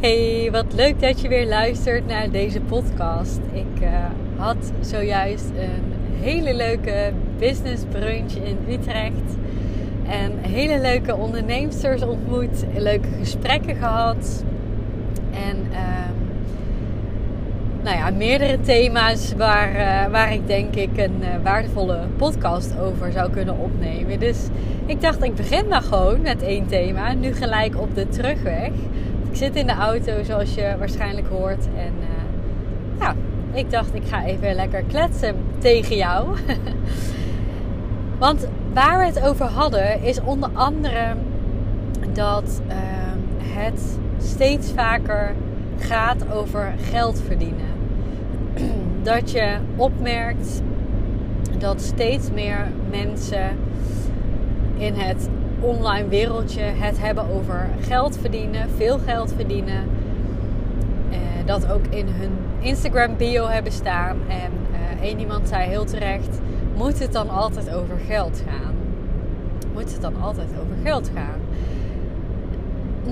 Hey, wat leuk dat je weer luistert naar deze podcast. Ik uh, had zojuist een hele leuke business brunch in Utrecht. En hele leuke onderneemsters ontmoet, leuke gesprekken gehad. En uh, nou ja, meerdere thema's waar, uh, waar ik denk ik een uh, waardevolle podcast over zou kunnen opnemen. Dus ik dacht, ik begin maar gewoon met één thema. Nu gelijk op de terugweg. Ik zit in de auto, zoals je waarschijnlijk hoort. En ja, ik dacht, ik ga even lekker kletsen tegen jou. Want waar we het over hadden, is onder andere dat uh, het steeds vaker gaat over geld verdienen. Dat je opmerkt dat steeds meer mensen in het online wereldje het hebben over geld verdienen, veel geld verdienen. Uh, dat ook in hun Instagram bio hebben staan. En uh, één iemand zei heel terecht: moet het dan altijd over geld gaan? Moet het dan altijd over geld gaan?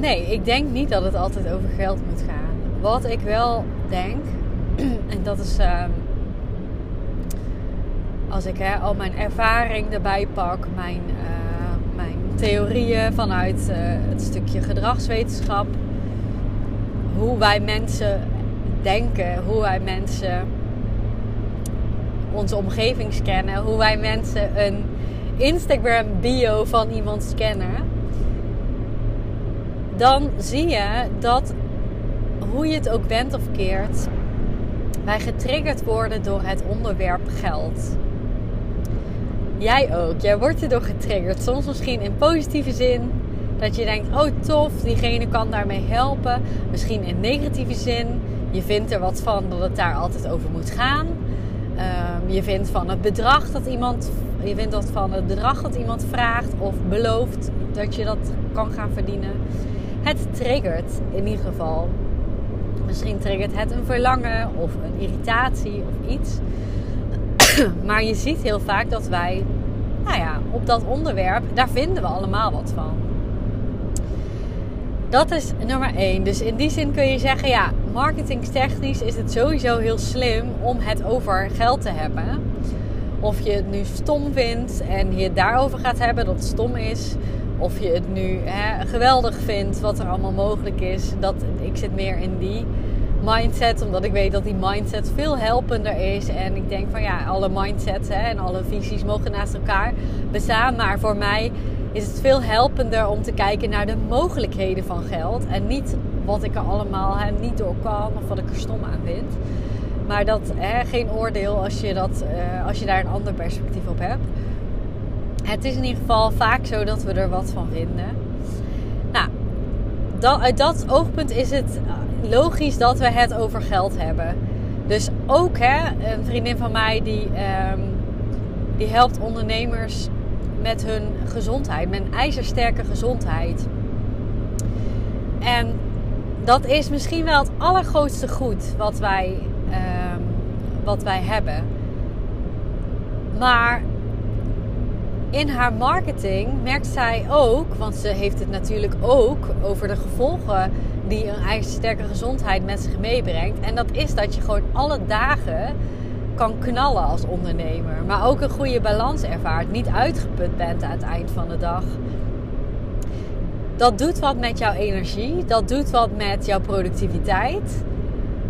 Nee, ik denk niet dat het altijd over geld moet gaan. Wat ik wel denk, en dat is uh, als ik hè, al mijn ervaring erbij pak, mijn theorieën vanuit uh, het stukje gedragswetenschap. Hoe wij mensen denken, hoe wij mensen onze omgeving scannen, hoe wij mensen een Instagram bio van iemand scannen. Dan zie je dat hoe je het ook bent of keert, wij getriggerd worden door het onderwerp geld. Jij ook. Jij wordt erdoor getriggerd. Soms misschien in positieve zin. Dat je denkt, oh tof, diegene kan daarmee helpen. Misschien in negatieve zin. Je vindt er wat van dat het daar altijd over moet gaan. Um, je vindt van het bedrag dat iemand. Je vindt dat van het bedrag dat iemand vraagt of belooft dat je dat kan gaan verdienen. Het triggert in ieder geval. Misschien triggert het een verlangen of een irritatie of iets. maar je ziet heel vaak dat wij, nou ja, op dat onderwerp, daar vinden we allemaal wat van. Dat is nummer één. Dus in die zin kun je zeggen, ja, marketingtechnisch is het sowieso heel slim om het over geld te hebben. Of je het nu stom vindt en je het daarover gaat hebben dat het stom is. Of je het nu hè, geweldig vindt wat er allemaal mogelijk is. Dat, ik zit meer in die mindset. Omdat ik weet dat die mindset veel helpender is. En ik denk van ja, alle mindsets hè, en alle visies mogen naast elkaar bestaan. Maar voor mij is het veel helpender om te kijken naar de mogelijkheden van geld. En niet wat ik er allemaal hè, niet door kan of wat ik er stom aan vind. Maar dat hè, geen oordeel als je, dat, uh, als je daar een ander perspectief op hebt. Het is in ieder geval vaak zo dat we er wat van vinden. Dat, uit dat oogpunt is het logisch dat we het over geld hebben. Dus ook hè, een vriendin van mij die, um, die helpt ondernemers met hun gezondheid, met een ijzersterke gezondheid. En dat is misschien wel het allergrootste goed wat wij, um, wat wij hebben. Maar in haar marketing merkt zij ook, want ze heeft het natuurlijk ook over de gevolgen die een ijzersterke gezondheid met zich meebrengt. En dat is dat je gewoon alle dagen kan knallen als ondernemer. Maar ook een goede balans ervaart. Niet uitgeput bent aan het eind van de dag. Dat doet wat met jouw energie. Dat doet wat met jouw productiviteit.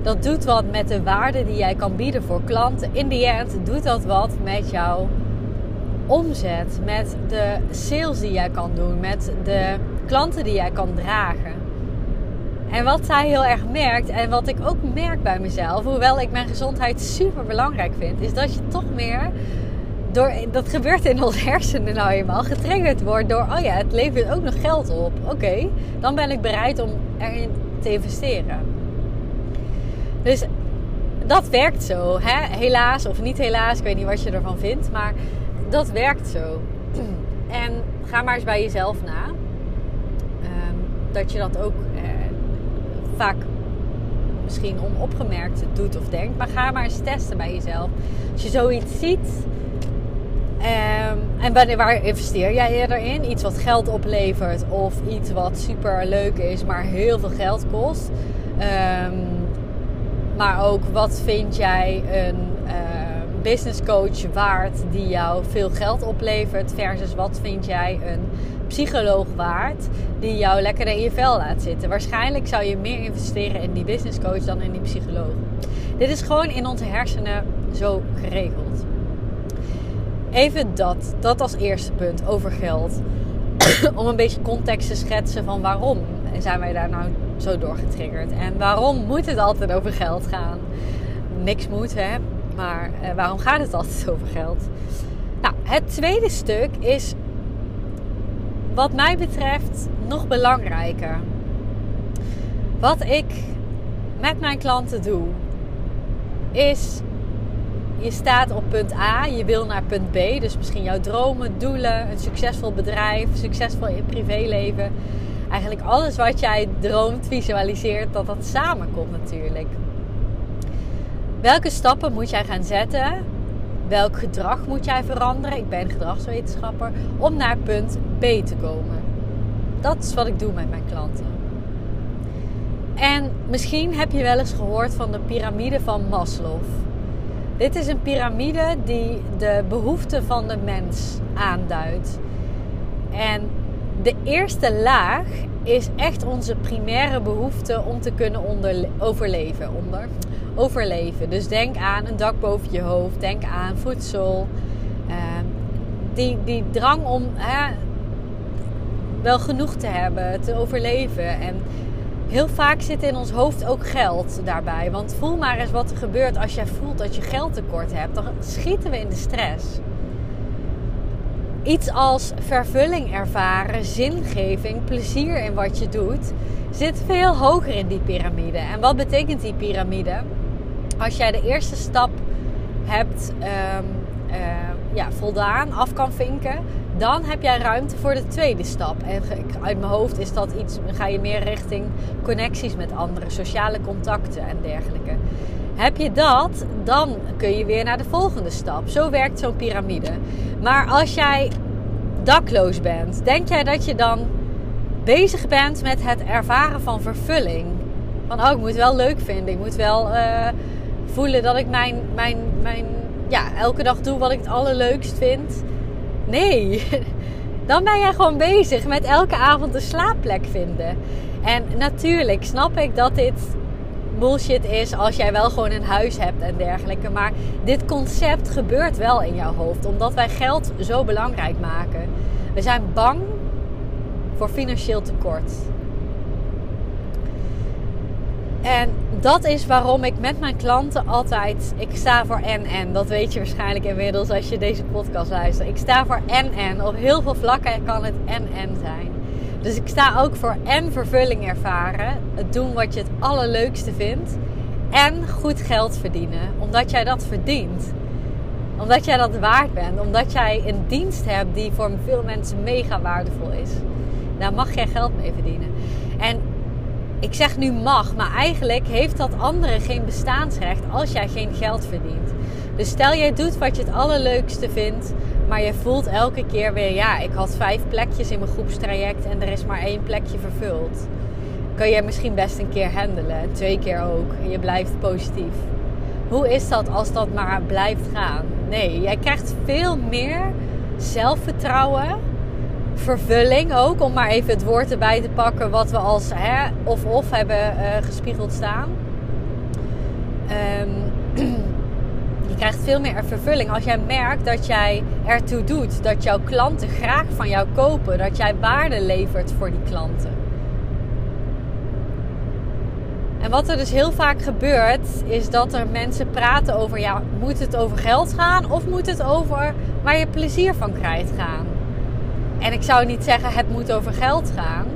Dat doet wat met de waarde die jij kan bieden voor klanten. In die end doet dat wat met jouw omzet. Met de sales die jij kan doen. Met de klanten die jij kan dragen. En wat zij heel erg merkt, en wat ik ook merk bij mezelf, hoewel ik mijn gezondheid super belangrijk vind, is dat je toch meer door, dat gebeurt in ons hersenen nou eenmaal, getriggerd wordt door, oh ja, het levert ook nog geld op. Oké, dan ben ik bereid om erin te investeren. Dus dat werkt zo. Hè? Helaas of niet helaas, ik weet niet wat je ervan vindt, maar dat werkt zo. En ga maar eens bij jezelf na. Ehm, dat je dat ook eh, vaak misschien onopgemerkt doet of denkt. Maar ga maar eens testen bij jezelf. Als je zoiets ziet. Um, en wanneer, waar investeer jij eerder in? Iets wat geld oplevert of iets wat super leuk is, maar heel veel geld kost. Um, maar ook wat vind jij een uh, business coach waard die jou veel geld oplevert? Versus wat vind jij een psycholoog waard die jou lekker in je vel laat zitten? Waarschijnlijk zou je meer investeren in die business coach dan in die psycholoog. Dit is gewoon in onze hersenen zo geregeld. Even dat, dat als eerste punt over geld. Om een beetje context te schetsen van waarom zijn wij daar nou zo doorgetriggerd. En waarom moet het altijd over geld gaan? Niks moet, hè? Maar eh, waarom gaat het altijd over geld? Nou, het tweede stuk is, wat mij betreft, nog belangrijker. Wat ik met mijn klanten doe, is je staat op punt A, je wil naar punt B. Dus misschien jouw dromen, doelen, een succesvol bedrijf, succesvol in privéleven eigenlijk alles wat jij droomt, visualiseert, dat dat samenkomt natuurlijk. Welke stappen moet jij gaan zetten? Welk gedrag moet jij veranderen? Ik ben gedragswetenschapper om naar punt B te komen. Dat is wat ik doe met mijn klanten. En misschien heb je wel eens gehoord van de piramide van Maslow. Dit is een piramide die de behoeften van de mens aanduidt. En de eerste laag is echt onze primaire behoefte om te kunnen overleven. Onder, overleven. Dus denk aan een dak boven je hoofd, denk aan voedsel. Ehm, die, die drang om hè, wel genoeg te hebben, te overleven. En heel vaak zit in ons hoofd ook geld daarbij. Want voel maar eens wat er gebeurt als jij voelt dat je geld tekort hebt. Dan schieten we in de stress iets als vervulling ervaren, zingeving, plezier in wat je doet, zit veel hoger in die piramide. En wat betekent die piramide? Als jij de eerste stap hebt um, ja, voldaan, af kan vinken, dan heb jij ruimte voor de tweede stap. En uit mijn hoofd is dat iets, ga je meer richting connecties met anderen, sociale contacten en dergelijke. Heb je dat, dan kun je weer naar de volgende stap. Zo werkt zo'n piramide. Maar als jij dakloos bent, denk jij dat je dan bezig bent met het ervaren van vervulling? Van oh, ik moet het wel leuk vinden. Ik moet wel uh, voelen dat ik mijn, mijn, mijn, ja, elke dag doe wat ik het allerleukst vind. Nee, dan ben jij gewoon bezig met elke avond een slaapplek vinden. En natuurlijk snap ik dat dit bullshit is als jij wel gewoon een huis hebt en dergelijke. Maar dit concept gebeurt wel in jouw hoofd, omdat wij geld zo belangrijk maken. We zijn bang voor financieel tekort. En dat is waarom ik met mijn klanten altijd. Ik sta voor NN. Dat weet je waarschijnlijk inmiddels als je deze podcast luistert. Ik sta voor NN. Op heel veel vlakken kan het NN zijn. Dus ik sta ook voor en vervulling ervaren. Het doen wat je het allerleukste vindt. En goed geld verdienen. Omdat jij dat verdient. Omdat jij dat waard bent. Omdat jij een dienst hebt die voor veel mensen mega waardevol is. Daar mag jij geld mee verdienen. En ik zeg nu mag, maar eigenlijk heeft dat andere geen bestaansrecht als jij geen geld verdient. Dus stel jij doet wat je het allerleukste vindt, maar je voelt elke keer weer, ja, ik had vijf plekjes in mijn groepstraject en er is maar één plekje vervuld. Kun je misschien best een keer handelen, twee keer ook. En je blijft positief. Hoe is dat als dat maar blijft gaan? Nee, jij krijgt veel meer zelfvertrouwen, vervulling ook, om maar even het woord erbij te pakken wat we als of-of hebben uh, gespiegeld staan. Um, krijgt veel meer vervulling als jij merkt dat jij ertoe doet. Dat jouw klanten graag van jou kopen. Dat jij waarde levert voor die klanten. En wat er dus heel vaak gebeurt, is dat er mensen praten over: ja, moet het over geld gaan of moet het over waar je plezier van krijgt gaan? En ik zou niet zeggen het moet over geld gaan,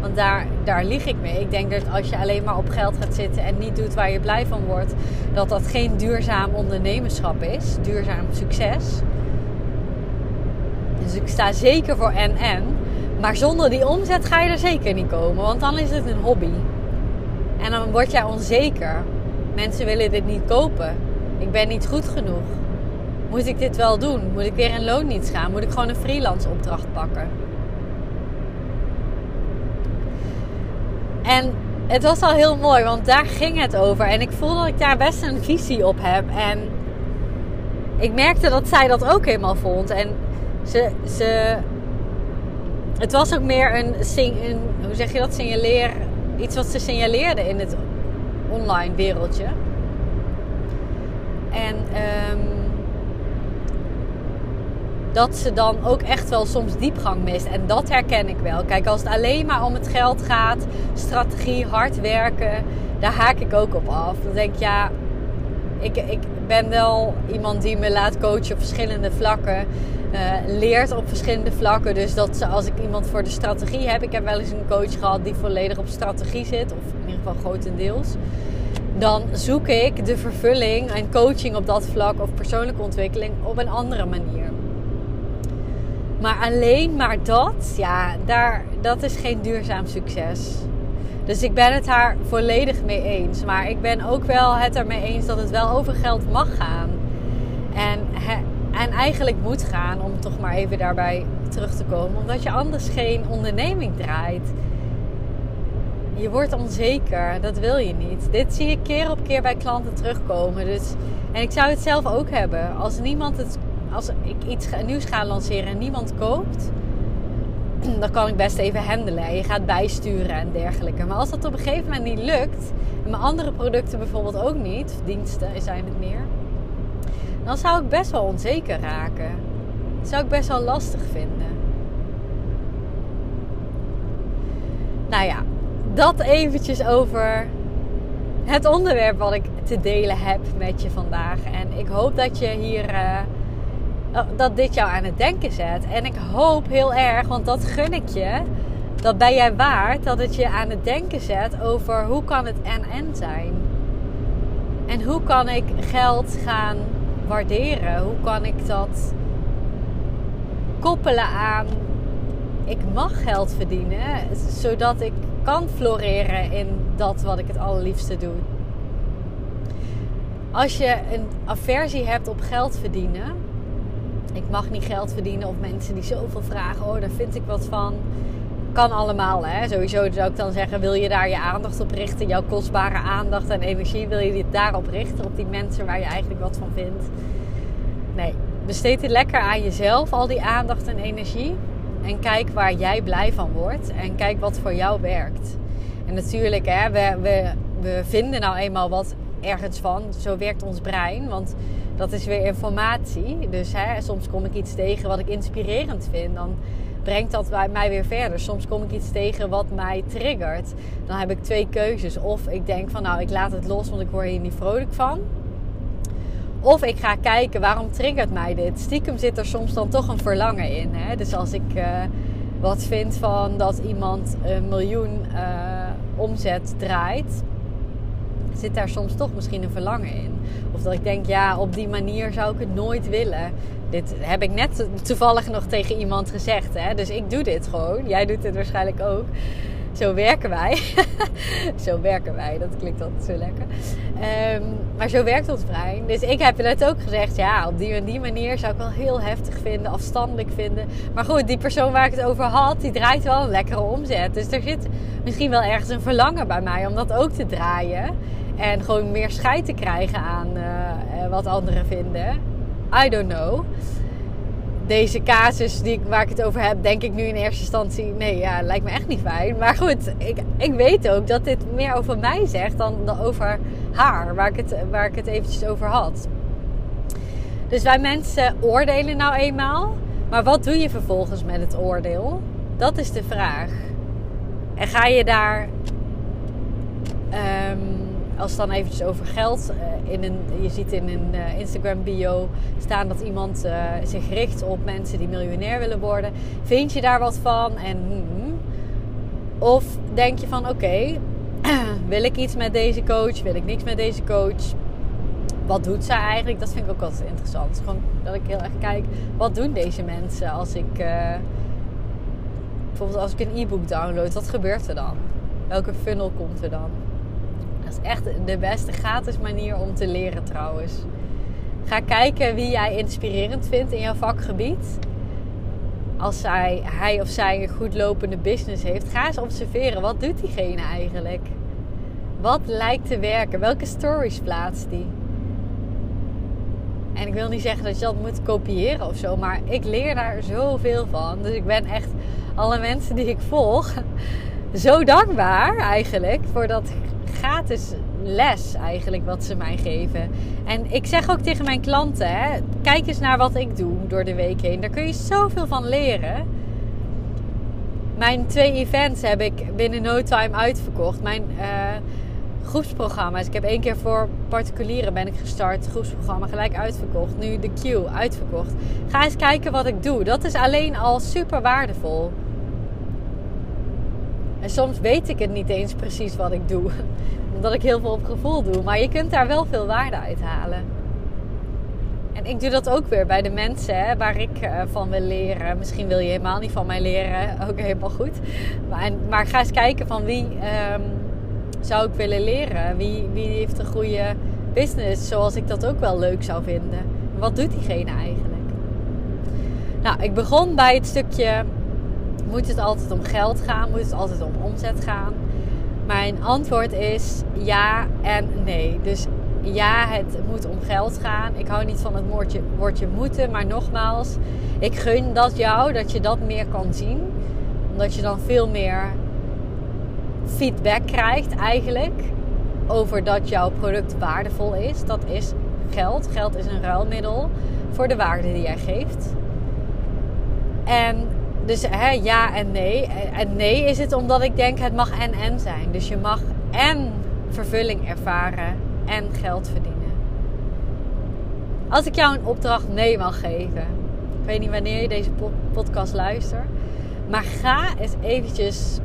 Want daar, daar lieg ik mee. Ik denk dat als je alleen maar op geld gaat zitten en niet doet waar je blij van wordt, dat dat geen duurzaam ondernemerschap is. Duurzaam succes. Dus ik sta zeker voor en-en. Maar zonder die omzet ga je er zeker niet komen. Want dan is het een hobby. En dan word jij onzeker. Mensen willen dit niet kopen. Ik ben niet goed genoeg. Moet ik dit wel doen? Moet ik weer in loondienst gaan? Moet ik gewoon een freelance opdracht pakken? En het was al heel mooi, want daar ging het over. En ik voel dat ik daar best een visie op heb. En ik merkte dat zij dat ook helemaal vond. En ze, ze het was ook meer een, een, hoe zeg je dat, signaleer, iets wat ze signaleerde in het online wereldje. En um, dat ze dan ook echt wel soms diepgang mist. En dat herken ik wel. Kijk, als het alleen maar om het geld gaat, strategie, hard werken, daar haak ik ook op af. Dan denk ik, ja, ik, ik ben wel iemand die me laat coachen op verschillende vlakken. Uh, leert op verschillende vlakken. Dus dat ze, als ik iemand voor de strategie heb, ik heb wel eens een coach gehad die volledig op strategie zit, of in ieder geval grotendeels. Dan zoek ik de vervulling en coaching op dat vlak of persoonlijke ontwikkeling op een andere manier. Maar alleen maar dat, ja, daar, dat is geen duurzaam succes. Dus ik ben het haar volledig mee eens. Maar ik ben ook wel het ermee eens dat het wel over geld mag gaan. En, en eigenlijk moet gaan, om toch maar even daarbij terug te komen. Omdat je anders geen onderneming draait. Je wordt onzeker, dat wil je niet. Dit zie ik keer op keer bij klanten terugkomen. Dus, en ik zou het zelf ook hebben. Als niemand het als ik iets nieuws ga lanceren en niemand koopt, dan kan ik best even handelen. Je gaat bijsturen en dergelijke. Maar als dat op een gegeven moment niet lukt, en mijn andere producten bijvoorbeeld ook niet, diensten zijn het meer, dan zou ik best wel onzeker raken. Zou ik best wel lastig vinden. Nou ja, dat eventjes over het onderwerp wat ik te delen heb met je vandaag. En ik hoop dat je hier. Oh, dat dit jou aan het denken zet. En ik hoop heel erg, want dat gun ik je, dat ben jij waard, dat het je aan het denken zet over hoe kan het en-en zijn. En hoe kan ik geld gaan waarderen? Hoe kan ik dat koppelen aan ik mag geld verdienen, zodat ik kan floreren in dat wat ik het allerliefste doe. Als je een aversie hebt op geld verdienen, ik mag niet geld verdienen. Of mensen die zoveel vragen, oh, daar vind ik wat van. Kan allemaal, hè. Sowieso zou ik dan zeggen, wil je daar je aandacht op richten? Jouw kostbare aandacht en energie, wil je dit daarop richten? Op die mensen waar je eigenlijk wat van vindt? Nee, besteed het lekker aan jezelf, al die aandacht en energie. En kijk waar jij blij van wordt. En kijk wat voor jou werkt. En natuurlijk, hè, we, we, we vinden nou eenmaal wat ergens van. Zo werkt ons brein. Want dat is weer informatie. Dus hè, soms kom ik iets tegen wat ik inspirerend vind. Dan brengt dat mij weer verder. Soms kom ik iets tegen wat mij triggert. Dan heb ik twee keuzes. Of ik denk van nou, ik laat het los, want ik word hier niet vrolijk van. Of ik ga kijken, waarom triggert mij dit? Stiekem zit er soms dan toch een verlangen in. Hè? Dus als ik uh, wat vind van dat iemand een miljoen uh, omzet draait zit daar soms toch misschien een verlangen in. Of dat ik denk, ja, op die manier zou ik het nooit willen. Dit heb ik net toevallig nog tegen iemand gezegd. Hè? Dus ik doe dit gewoon. Jij doet het waarschijnlijk ook. Zo werken wij. zo werken wij, dat klinkt altijd zo lekker. Ehm, maar zo werkt ons brein. Dus ik heb net ook gezegd, ja, op die en die manier zou ik wel heel heftig vinden, afstandelijk vinden. Maar goed, die persoon waar ik het over had, die draait wel een lekkere omzet. Dus er zit misschien wel ergens een verlangen bij mij om dat ook te draaien. En gewoon meer scheid te krijgen aan uh, wat anderen vinden. I don't know. Deze casus die, waar ik het over heb, denk ik nu in eerste instantie... Nee, ja, lijkt me echt niet fijn. Maar goed, ik, ik weet ook dat dit meer over mij zegt dan, dan over haar. Waar ik, het, waar ik het eventjes over had. Dus wij mensen oordelen nou eenmaal. Maar wat doe je vervolgens met het oordeel? Dat is de vraag. En ga je daar... Um, als het dan eventjes over geld. Uh, in een, je ziet in een uh, Instagram bio staan dat iemand uh, zich richt op mensen die miljonair willen worden. Vind je daar wat van? En hmm, Of denk je van oké, wil ik iets met deze coach? Wil ik niks met deze coach? Wat doet zij eigenlijk? Dat vind ik ook altijd interessant. Gewoon dat ik heel erg kijk, wat doen deze mensen als ik... Bijvoorbeeld als ik een e-book download, wat gebeurt er dan? Welke funnel komt er dan? Dat is echt de beste gratis manier om te leren trouwens. Ga kijken wie jij inspirerend vindt in jouw vakgebied. Als zij, hij of zij een goed lopende business heeft, ga eens observeren. Wat doet diegene eigenlijk? Wat lijkt te werken? Welke stories plaatst die? En ik wil niet zeggen dat je dat moet kopiëren of zo, maar ik leer daar zoveel van. Dus ik ben echt alle mensen die ik volg zo dankbaar eigenlijk voor dat gratis les eigenlijk wat ze mij geven. En ik zeg ook tegen mijn klanten, hè, kijk eens naar wat ik doe door de week heen. Daar kun je zoveel van leren. Mijn twee events heb ik binnen no time uitverkocht. Mijn uh, groepsprogramma's. Ik heb één keer voor particulieren ben ik gestart. Groepsprogramma gelijk uitverkocht. Nu de Q uitverkocht. Ga eens kijken wat ik doe. Dat is alleen al super waardevol. En soms weet ik het niet eens precies wat ik doe. Omdat ik heel veel op gevoel doe. Maar je kunt daar wel veel waarde uit halen. En ik doe dat ook weer bij de mensen hè, waar ik uh, van wil leren. Misschien wil je helemaal niet van mij leren. Ook helemaal goed. Maar, ga eens kijken van wie um, zou ik willen leren. Wie, wie heeft een goede business zoals ik dat ook wel leuk zou vinden. Wat doet diegene eigenlijk? Nou, ik begon bij het stukje moet het altijd om geld gaan? Moet het altijd om omzet gaan? Mijn antwoord is ja en nee. Dus ja, het moet om geld gaan. Ik hou niet van het woordje, woordje moeten. Maar nogmaals, ik gun dat jou, dat je dat meer kan zien. Omdat je dan veel meer feedback krijgt eigenlijk. Over dat jouw product waardevol is. Dat is geld. Geld is een ruilmiddel voor de waarde die jij geeft. En dus hè, ja en nee. En nee is het omdat ik denk het mag en en zijn. Dus je mag en vervulling ervaren en geld verdienen. Als ik jou een opdracht nee mag geven. Ik weet niet wanneer je deze podcast luistert. Maar ga eens eventjes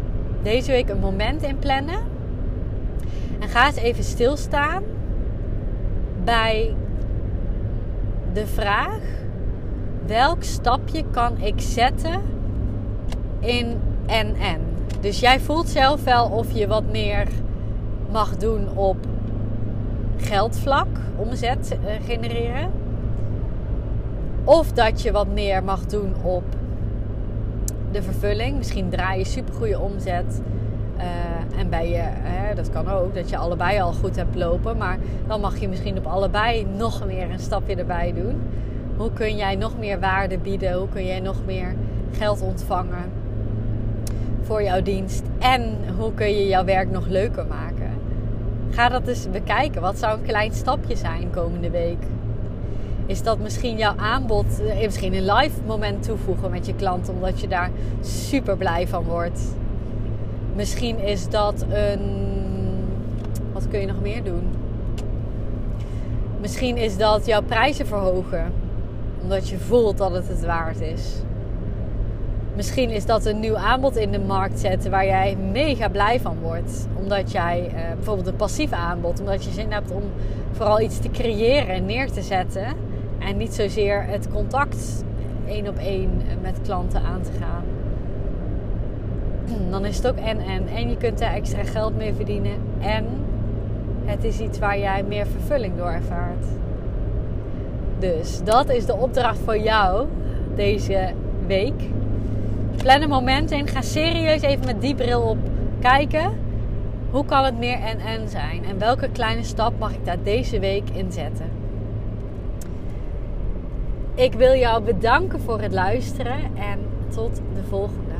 deze week een moment inplannen. En ga eens even stilstaan bij de vraag: welk stapje kan ik zetten in en en. Dus jij voelt zelf wel of je wat meer mag doen op geldvlak, omzet eh, genereren. Of dat je wat meer mag doen op de vervulling. Misschien draai je supergoeie omzet. Uh, en bij je, hè, dat kan ook, dat je allebei al goed hebt lopen. Maar dan mag je misschien op allebei nog meer een stapje erbij doen. Hoe kun jij nog meer waarde bieden? Hoe kun jij nog meer geld ontvangen? Voor jouw dienst en hoe kun je jouw werk nog leuker maken. Ga dat eens bekijken. Wat zou een klein stapje zijn komende week? Is dat misschien jouw aanbod, eh, misschien een live moment toevoegen met je klant, omdat je daar super blij van wordt? Misschien is dat een. Wat kun je nog meer doen? Misschien is dat jouw prijzen verhogen, omdat je voelt dat het het waard is. Misschien is dat een nieuw aanbod in de markt zetten waar jij mega blij van wordt. Omdat jij uh, bijvoorbeeld een passief aanbod, omdat je zin hebt om vooral iets te creëren en neer te zetten. En niet zozeer het contact één op één met klanten aan te gaan. Dan is het ook en en. En je kunt daar extra geld mee verdienen. En het is iets waar jij meer vervulling door ervaart. Dus dat is de opdracht voor jou deze week Plan een moment in. Ga serieus even met die bril op kijken. Hoe kan het meer en en zijn? En welke kleine stap mag ik daar deze week in zetten? Ik wil jou bedanken voor het luisteren en tot de volgende.